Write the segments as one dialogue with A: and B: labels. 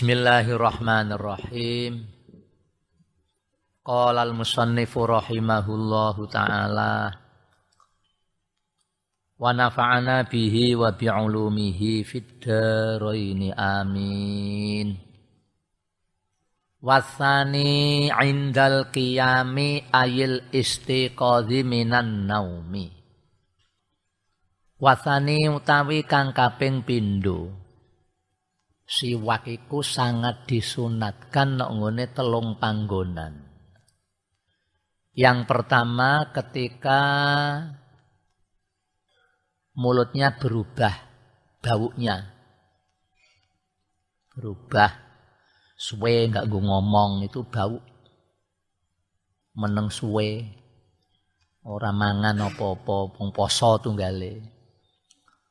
A: Bismillahirrahmanirrahim. Qala al-musannifu rahimahullahu taala wa nafa'ana bihi wa bi'ulumihi fid dharain amin. Wasani indal qiyami ayil istiqadhi minan naumi. Wasani utawi kang kaping pindho siwak iku sangat disunatkan nek ngene telung panggonan. Yang pertama ketika mulutnya berubah baunya. Berubah suwe enggak gue ngomong itu bau. Meneng suwe. Ora mangan apa-apa, wong poso tunggale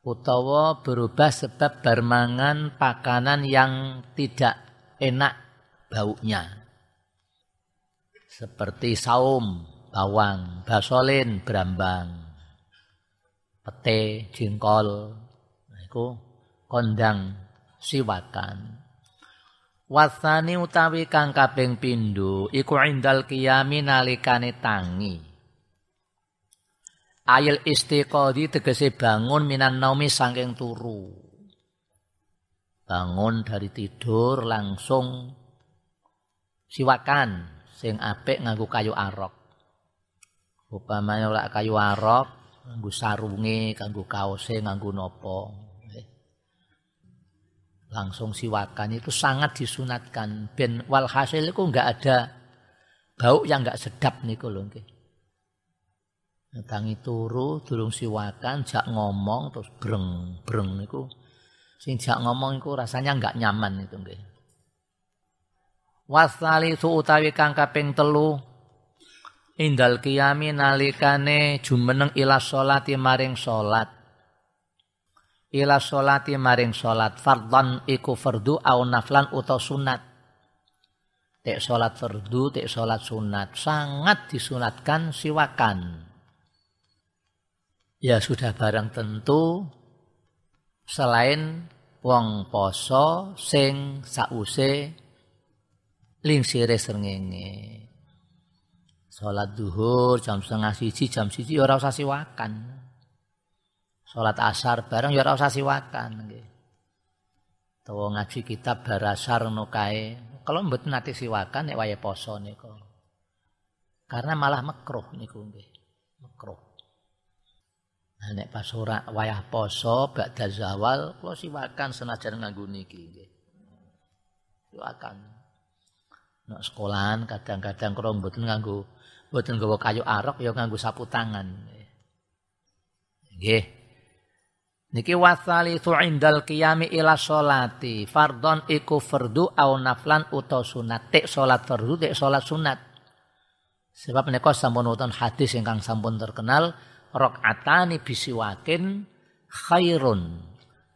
A: utawa berubah sebab bermangan pakanan yang tidak enak baunya. Seperti saum, bawang, basolin, berambang, pete, jengkol, nah, itu kondang siwakan. Wasani utawi kang kaping pindho iku indal qiyami nalikane tangi. Ayil istiqodi tegese bangun minan naumi sangking turu. Bangun dari tidur langsung siwakan sing apik nganggo kayu arok. Upamanya ora kayu arok, nganggo sarunge, nganggo kaose, nganggo nopo. Langsung siwakan itu sangat disunatkan. Ben walhasil itu enggak ada bau yang enggak sedap niku lho nggih. Tangi turu durung siwakan jak ngomong terus breng-breng niku sing jak ngomong iku rasanya enggak nyaman itu nggih. Wasali su utawi kang kaping telu indal qiyami nalikane jumeneng ila sholati maring salat. Ila sholati maring salat fardhan iku fardu au naflan utawa sunat. Tek salat fardu, tek salat sunat sangat disunatkan siwakan. Ya sudah barang tentu selain wong poso sing sause lingsire srengenge. Salat duhur jam setengah siji jam siji ora usah siwakan. Salat asar bareng ya ora usah siwakan nggih. Ngaji kitab barasar no kae. Kalau mboten nate siwakan nek waya poso niku. Karena malah makruh niku nggih. Makruh nek pas ora wayah poso ba'da zawal kula siwakan senajan nganggo niki nggih. Siwakan. Nek sekolahan kadang-kadang kula mboten nganggo mboten nggawa kayu arok ya nganggo sapu tangan. Nggih. Niki wasali indal qiyami ila sholati fardhon iku fardu au naflan utawa sunat. Tek salat fardu, tek salat sunat. Sebab menika sampun wonten hadis ingkang sampun terkenal rakaatani bisiwakin khairun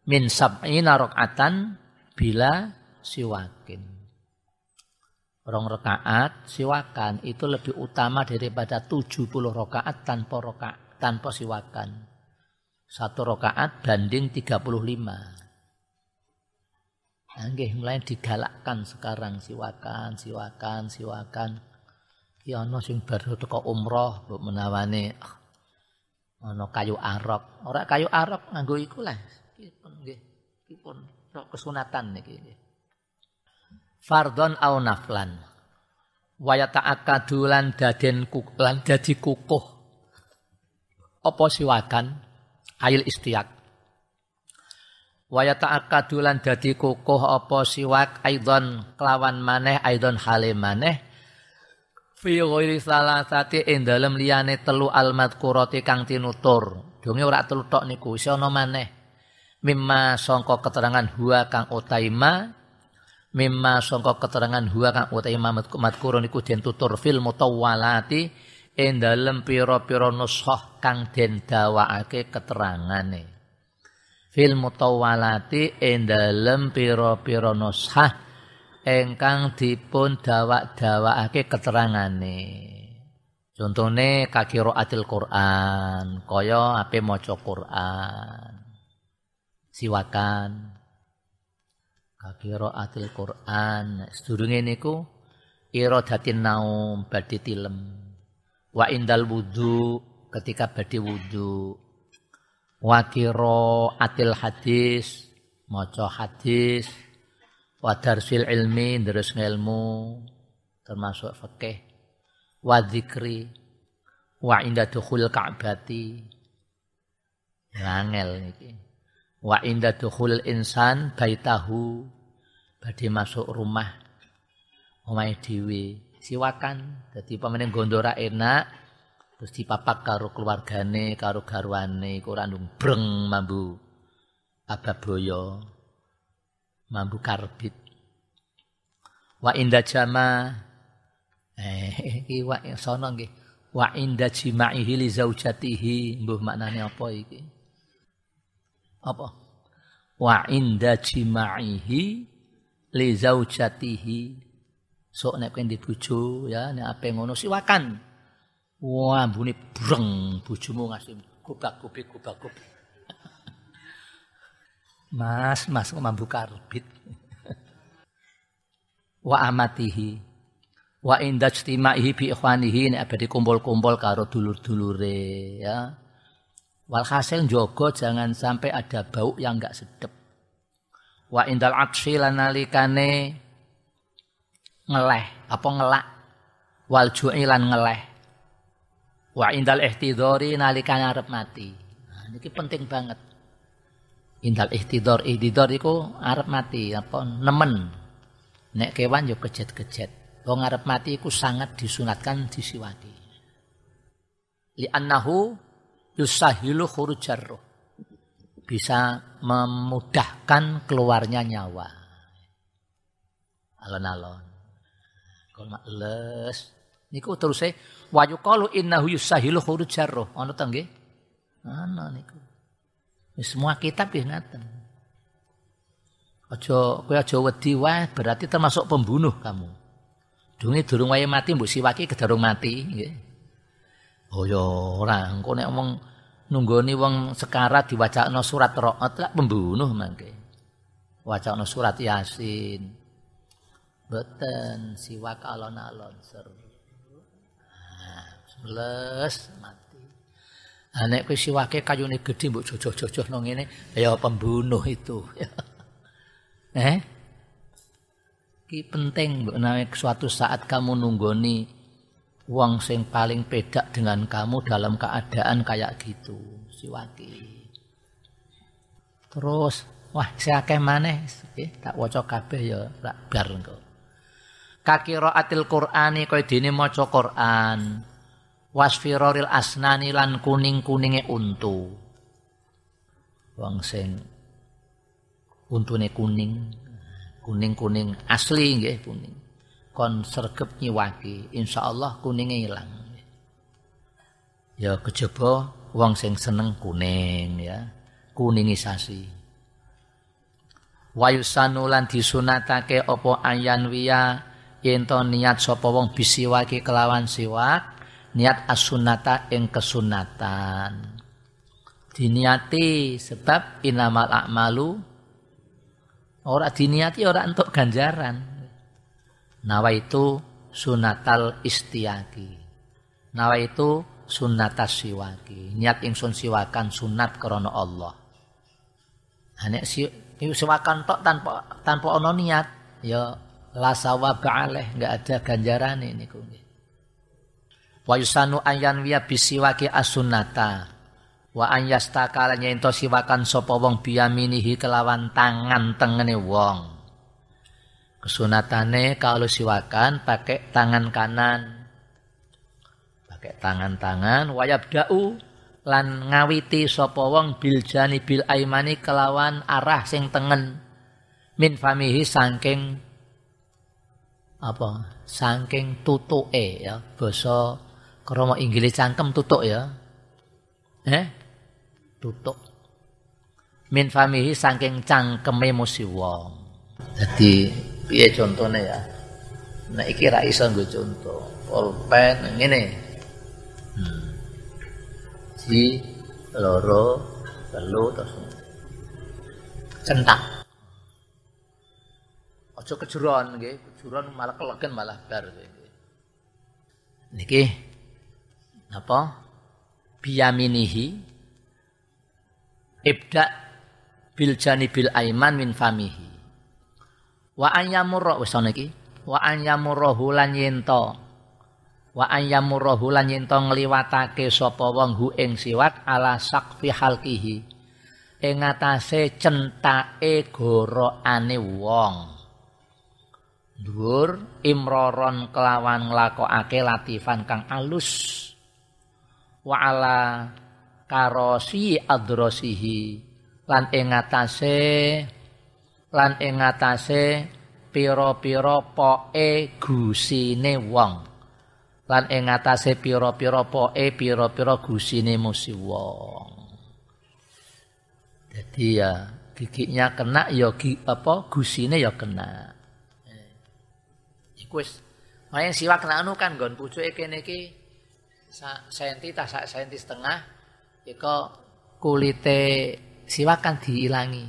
A: min sab'ina rakaatan bila siwakin. Rong rakaat siwakan itu lebih utama daripada 70 rakaat tanpa rakaat tanpa siwakan. Satu rakaat banding 35. Nggih mulai digalakkan sekarang siwakan, siwakan, siwakan. Ya ana sing baru teko umroh mbok menawane ana kayu arok. Ora kayu arok nganggo iku lah. Kipun nggih. Kipun kesunatan niki nggih. Fardhon au naflan. Wa yata'akkadu lan daden lan dadi kukuh. Apa siwakan? Ail istiak. Wa yata'akkadu lan dadi kukuh apa siwak aidon kelawan maneh aidon hale maneh fi ghairi salasati ing dalem liyane telu almadkurati kang tinutur. Donge ora telu tok niku, isih ana maneh. Mimma sangka keterangan huwa kang utaima mimma sangka keterangan huwa kang utaima madkura niku den tutur fil mutawwalati ing dalem pira-pira nushah kang den dawakake keterangane. Fil mutawwalati ing dalem pira-pira nushah engkang dipun dawak-dawakake keterangane. Contone kakiraatil Quran, kaya ape maca Quran. Siwakan. atil Quran sedurunge niku iradatin naum badhe tilem wa indal wudu ketika badhe wudu wa atil hadis maca hadis wa darsil ilmi terus ngelmu termasuk fikih. Wa dzikri wa inda dukhul ka'bati. Ngangel niki. Wa inda dukhul insan baitahu badhe masuk rumah. Omahe dhewe siwakan dadi pamane gondora enak terus dipapak karo keluargane karo garwane iku ora breng mambu. Ababoyo mambu karbit. Wa inda jama eh iki wa sono nggih. Wa inda jima'ihi li zaujatihi. Mbuh maknane apa iki? Apa? Wa inda jima'ihi li zaujatihi. Sok nek kowe bojo ya nek ape ngono siwakan. Wah mbune breng bojomu ngasih gobak-gobik gobak-gobik Mas, mas mambu karbit. wa amatihi wa inda ijtimaihi bi ikhwanihi nek abadi kumpul-kumpul karo dulur-dulure ya. Walhasil jogo jangan sampai ada bau yang enggak sedep. Wa indal atsi lan nalikane ngeleh apa ngelak wal ju'i lan ngeleh. Wa indal ihtidhari nalikane arep mati. Nah, ini penting banget. Indal ihtidor, ihtidor itu arep mati apa nemen. Nek kewan yo kejet-kejet. Wong arep mati iku sangat disunatkan disiwaki. Li annahu yusahilu khurujar. Bisa memudahkan keluarnya nyawa. Alon-alon. Kalau mak les. Niku terus saya wa yuqalu innahu yusahilu khurujar roh. Ana ta nggih? Ana niku. Semua kitab ya ngaten. Aja kowe aja wedi wae berarti termasuk pembunuh kamu. Dungi durung wae mati mbok siwaki kedarung mati nggih. Oh ya ora engko nek omong nunggoni wong sekarat diwacakno surat Ra'at lak pembunuh mangke. Wacakno surat Yasin. Boten siwak alon-alon ser. Nah, mati. Nah, nek kowe siwake kayune gedhe mbok jojoh-jojoh nang ngene, ya pembunuh itu. eh? Ki penting mbok suatu saat kamu nunggoni wong sing paling pedak dengan kamu dalam keadaan kayak gitu, siwaki. Terus, wah, siakeh maneh, okay, tak waca kabeh ya rak bar engko. Kakiraatil Qur'ani kaya dene maca Qur'an wasfiroril asnani lan kuning-kuninge untu. Wong sing untune kuning, kuning-kuning asli nggih kuning. Kon sregep nyiwaki, insyaallah kuninge ilang. Ya kejaba wong sing seneng kuning ya, kuningisasi. Wayusanu lan disunatake apa ayan wiya yen niat sapa wong bisiwaki kelawan siwak niat asunata ing kesunatan diniati sebab inamal a'malu. Ora diniati ora untuk ganjaran. Nawa itu sunatal istiaki. Nawa itu sunatas siwaki. Niat ingsun siwakan sunat krana Allah. Nek si siwakan tok tanpa tanpa ono niat ya la sawaba enggak ada ganjaran ini nggih wa yusanu ayan wiya bisiwaki asunata wa an yastakala nyento siwakan sapa wong biyaminihi kelawan tangan tengene wong. Kesunatane kalau siwakan pakai tangan kanan. Pakai tangan-tangan wayabda'u lan ngawiti sapa wong bil bil aimani kelawan arah sing tengen. Min famihi saking apa? Saking tutuke ya basa Kromo Inggris cangkem tutuk ya. Eh? Tutuk. Min famihi saking cangkeme musi wong. Dadi piye contone ya? Nek iki ra iso nggo conto. Pulpen ngene. Hmm. Ji loro telu terus centak. Aja kejeron nggih, kejeron malah kelegen malah bar nggih. Niki napa? Biyaminihi ibda bil janibil aiman min famihi. Wa an yamurra wis iki. Wa an yamurrahu lan yento. Wa an yamurrahu lan yento ngliwatake sapa wong hu ing siwak ala sakfi halqihi. Ing atase centake gorokane wong. Dhuwur imroron kelawan nglakokake latifan kang alus. Wa ala karosi adrosihi. Lan ing lan ing ngatasé pira-pira poke gusine wong. Lan ing ngatasé pira-pira poke pira-pira gusine musi wong. Jadi ya giginya kena ya apa gusine ya kena. Iku wis main siwak anu kan nggon pucuke kene iki sak senti tak sak senti setengah iku kulite siwakan diilangi.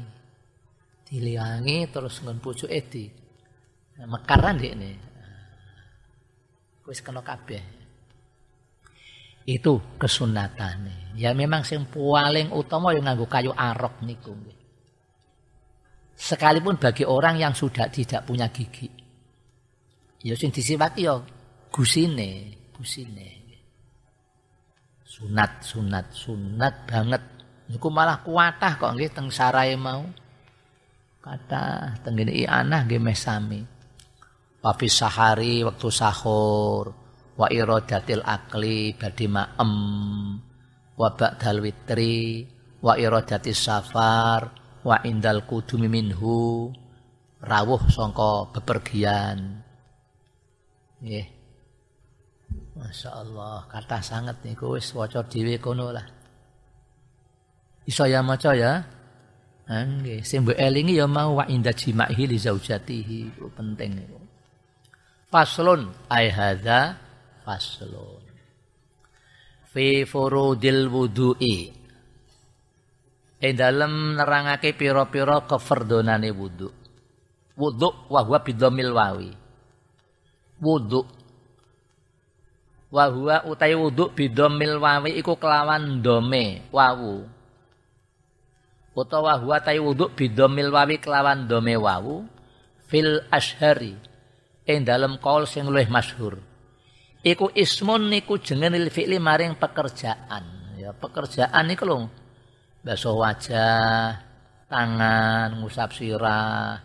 A: Diilangi terus ngon pucuk edi. Nah, mekaran ini. Wis kena kabeh. Itu kesunatane. Ya memang sing paling utama yang nganggo kayu arok niku. Sekalipun bagi orang yang sudah tidak punya gigi. Ya sing disiwaki ya gusine, gusine. Sunat, sunat, sunat banget Niku malah kuatah kok nggih teng sarai mau. Kata teng ngene anah nggih meh sami. Sahari waktu sahur wa iradatil akli badhe maem wa ba'dal witri wa iradatis safar wa indal kudumi minhu rawuh sangka bepergian. Nggih. Masya Allah, kata sangat niku wis waca dhewe kono lah. Iso ya ya. Nggih, sing elingi ya mau wa inda jima'ihi li zaujatihi. Itu penting niku. Faslun ai hadza faslun. Fi furudil wudu'i. Ing dalem nerangake pira-pira keferdonane wudu. Wudu wa huwa bidhamil wawi. Wudu wa huwa utai wudu bidhamil wawi iku kelawan dome wawu. Utawa huwa tai wudu bidomil wawi kelawan dome wawu fil ashari ing dalem kaul sing luwih masyhur. Iku ismun niku jenenge lil fi'li maring pekerjaan. Ya pekerjaan niku lho basuh wajah tangan ngusap sirah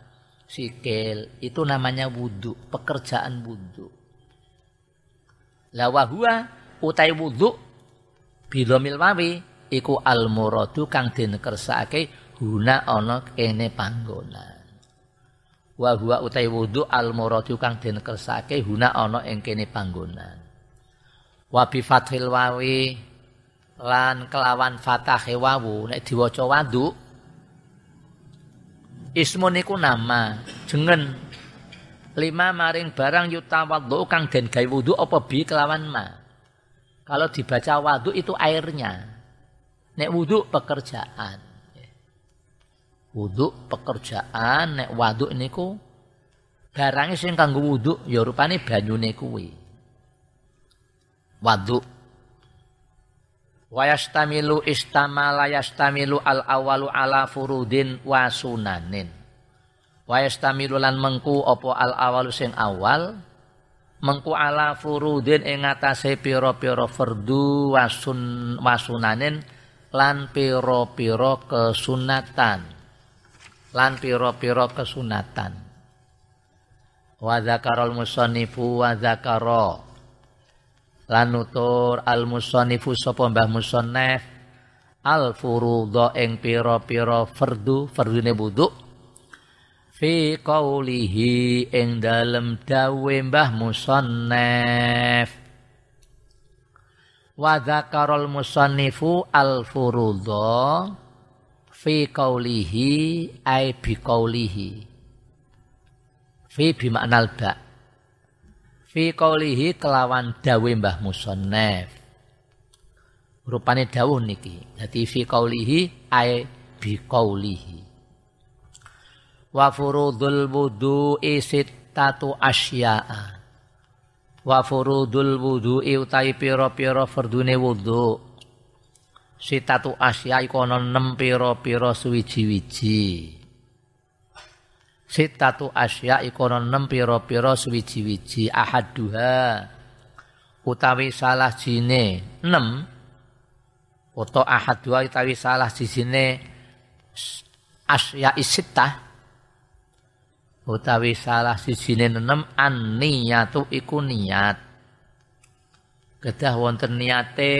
A: sikil itu namanya wudu pekerjaan wudu la huwa utai wudu bidomil wawi iku al muradu kang den kersake guna ana kene panggonan. Wa huwa utai wudu al muradu kang den kersake guna ana ing kene panggonan. Wa bi fathil wawi lan kelawan fatahe wawu nek diwaca wadu ismun iku nama jengen lima maring barang yutawadhu kang den gawe wudu apa bi kelawan ma kalau dibaca wadu itu airnya Nek wudhu pekerjaan. Wudhu pekerjaan, nek waduk niku barangnya sing kanggo wudhu ya rupane banyune kuwi. Waduk Wayastamilu istamala yastamilu al awalu ala furudin wa. Lan mengku opo al awalu sing awal? Mengku ala furudin ing atase pira-pira fardu wa sun wasunanin lan piro-piro kesunatan. Lan piro-piro kesunatan. Wa dzakarul musannifu wa lan al musannifu sapa mbah musannif? Al furudha ing piro-piro fardu fardune wudu fi qaulihi ing dalem dawe mbah musannif. Wa dzakarul musannifu al furudha fi qaulihi ay bi qaulihi fi bi maknal ba. Fi qaulihi kelawan dawe mbah musannif. Rupane dawuh niki dadi fi qaulihi ay bi qaulihi wa furudul wudu'i sittatu asya'a. Wa furudul wudu'i utawi pira-pira fardune wudu. Sitatu asya iku ana 6 pira-pira suwiji-wiji. Sitatu asya iku ana 6 pira-pira suwiji-wiji ahaduha. Utawi salah jine 6 utawa ahaduha utawi salah jine asya isitah utawi salah sijine nenem an niyatu iku niat. Kedah wonten niate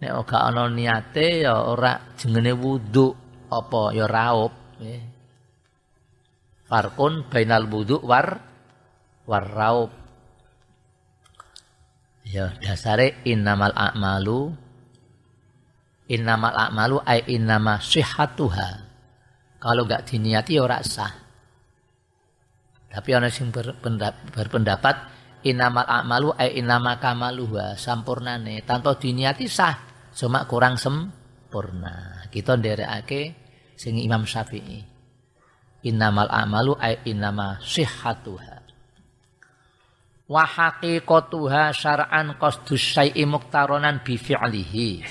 A: nek ora ana niate ya ora jenenge wudu apa ya raup nggih farkun bainal wudu war war raup. Ya dasare innamal a'malu innamal a'malu ay innama sihhatuha. Kalau enggak diniati ya ora sah tapi ana sing berpendapat inamal a'malu ay inama kamaluha sampurnane tanpa diniati sah cuma kurang sempurna. Kita nderekake sing Imam Syafi'i. Innamal a'malu ay inama sihhatuha. Wa haqiqatuha syar'an qasdus syai'i muktaronan bi fi'lihi.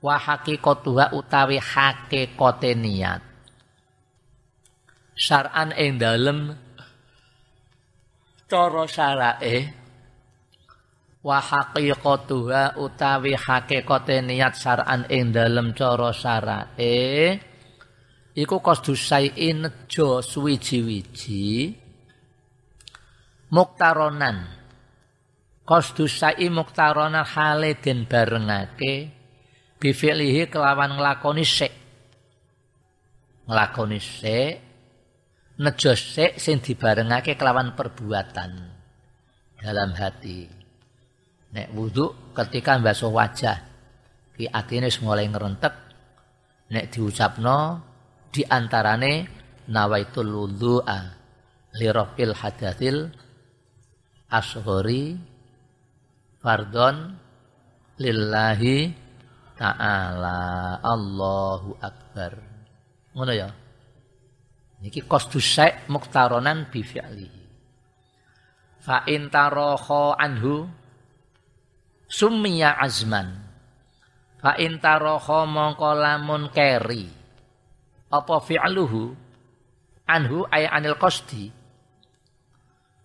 A: Wa haqiqatuha utawi haqiqate niat. Syar'an ing dalem cara syarae wa haqiqatuha utawi hakikate niat syar'an ing dalem cara syarae iku qasdu syai'in nejo suwiji-wiji muktaronan. Qasdu syai'i muktaronan hale den barengake bifilihi kelawan nglakoni sik. Nglakoni sik nejos sik sing dibarengake kelawan perbuatan dalam hati. Nek wudu ketika mbasuh wajah, ki atine mulai ngrentek. Nek diucapno di antarane nawaitul wudhu'a li rafil hadatsil asghari fardon lillahi ta'ala Allahu akbar. Ngono ya. Niki qasdu syai' muktaronan bi fi'lihi. Fa in anhu summiya azman. Fa in taraha mongko lamun keri apa fi'luhu anhu ay anil qasdi.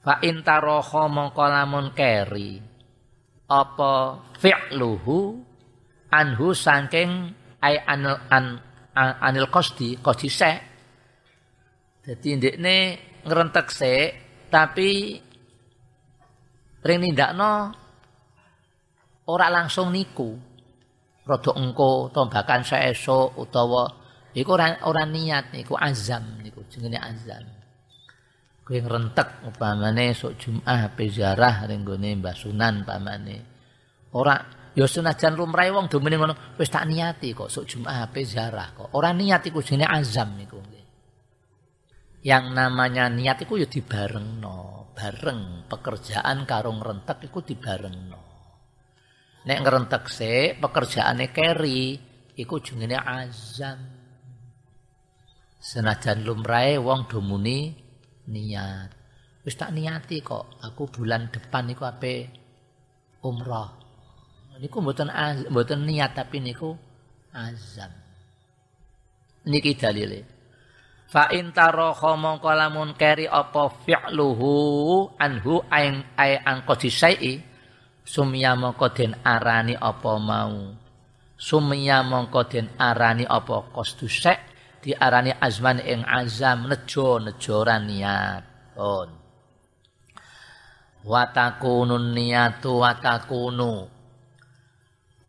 A: Fa in taraha mongko lamun keri apa fi'luhu anhu saking ay anil an, anil qasdi qasdi syai' Jadi ndekne ngrentek sik tapi ring nindakno ora langsung niku. Rodok engko tombakan saesuk utawa iku ora ora niat niku azam niku jenenge azam. Kowe ngrentek upamane sok Jumat ape ziarah ring gone Mbah Sunan pamane. Ora ya senajan lumrahe wong do ngono wis tak niati kok sok Jumat ape ziarah kok. Ora niat iku jenenge azam niku yang namanya niat itu ya no bareng pekerjaan karung rentek itu no nek ngerentek se pekerjaane keri iku jengene azam. Senajan lumrahe wong domuni niat. Wis tak niati kok aku bulan depan niku ape? Umroh niku mboten mboten niat tapi niku azam. Niki dalile Fa in taraha mongko lamun keri apa fi'luhu anhu aing ay angko disai sumya mongko den arani apa mau. Sumya mongko den arani apa qasdu di diarani azman ing azam nejo nejoran niat. On watakunun niyatu watakunu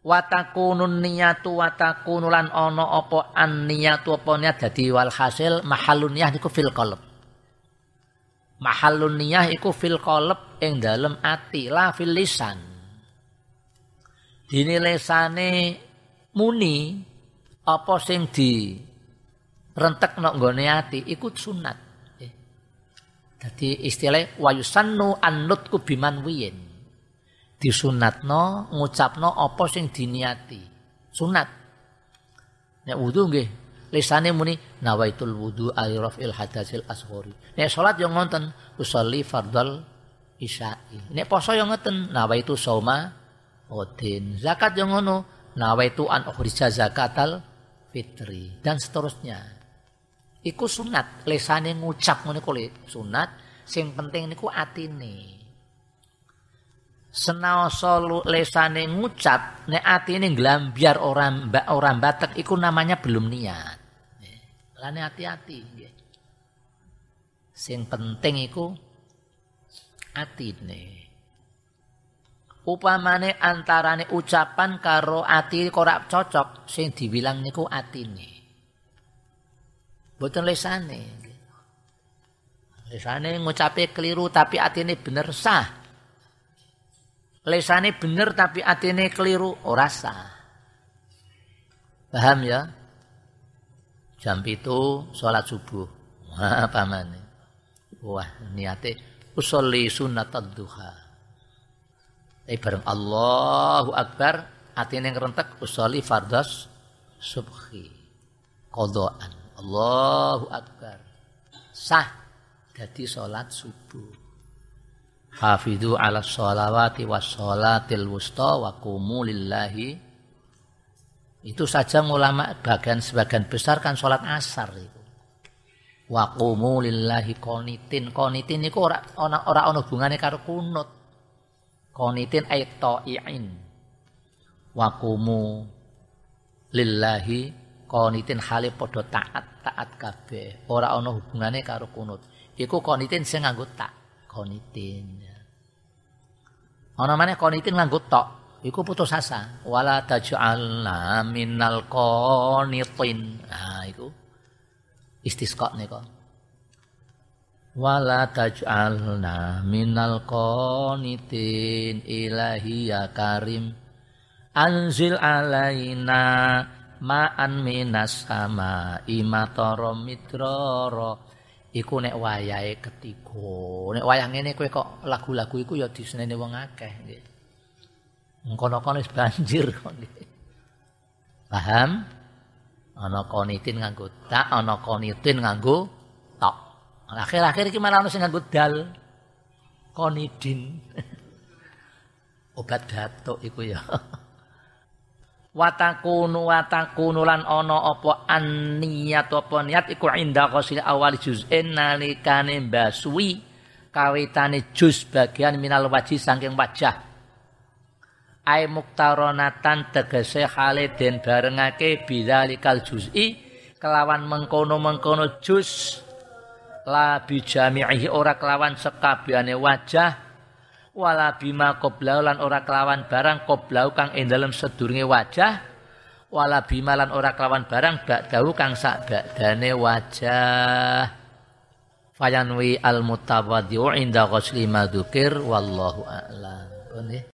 A: watakunun niyatu watakunu lan ana apa an niyatu apa niat. Dadi wal hasil mahallun niyah iku fil qalb. Mahallun niyah iku fil qalb ing dalem ati la fil lisan. Dene lesane muni apa sing di rentek nok nggone ati iku sunat. Eh. dadi istilah wayusannu annutku biman wiyin disunatno ngucapno apa sing diniati? Sunat. Nek wudu nggih lisane muni nawaitul wudu ayrafil hadasil asghari. Nek salat yo ngonten usolli fardal isya'i. Nek poso yo ngoten nawaitu sauma odin. Zakat yo ngono nawaitu an ukhrija zakatal fitri. Dan seterusnya. Iku sunat lesane ngucap ngono kuwi sunat sing penting niku atine senaosa lesane ngucap nek atine nglambyar ora mbak ora batek iku namanya belum niat. Lane hati-hati sing penting iku atine. Upamane antarane ucapan karo ati ora cocok sing dibilang niku atine. Boten lesane lesane ngucape keliru tapi atine bener sah lesane bener tapi atine keliru ora sah. Paham ya? Jam itu sholat subuh. Wah, pamane. Wah, niate usolli sunat duha. Tapi bareng Allahu Akbar, atine ngerentek usolli fardas subhi. Qadaan. Allahu Akbar. Sah jadi sholat subuh. Hafidhu ala sholawati was sholatil wusta wa kumu lillahi. Itu saja ulama bagian sebagian besar kan sholat asar itu. Wa kumu lillahi konitin. Konitin itu ora ora ora ono hubungane karo kunut. Konitin ayat ta'i'in. Wa kumu lillahi konitin hale taat taat kabeh. Ora ono hubungane karo kunut. Iku konitin sing nganggo tak konitin. Ana maneh konitin nganggo tok. Iku putus asa. Wala taj'alna minal qanitin. Nah, iku istisqa nika. Wala taj'alna minal qanitin ilahi ya karim. Anzil alaina ma'an minas sama imatara midrara iku nek wayahe ketiga. Nek wayah ngene kowe kok lagu-lagu iku ya diseneni wong akeh nggih. Ngono-kono wis banjir paham? Ana konitin nganggo tak ana konitin nganggo tok. Akhir-akhir iki malah ana sing nganggo dal. Konidin obat batuk iku ya watakunu watakunu lan ana apa anniyat apa niat iku inda qasil awal juz'in nalikane baswi kawitane juz bagian minal wajih saking wajah. Ai muktaronatan tegese hale den barengake bidzalikal juz'i kelawan mengkono-mengkono juz. La bijami'ihi ora kelawan sekabehane wajah wala bima qoblau lan ora kelawan barang qoblau kang ing dalem sedurunge wajah. Wala bima lan ora kelawan barang ba'dahu kang sak ba'dane wajah. Fayanwi al mutawaddi'u inda ghusli madzukir wallahu a'lam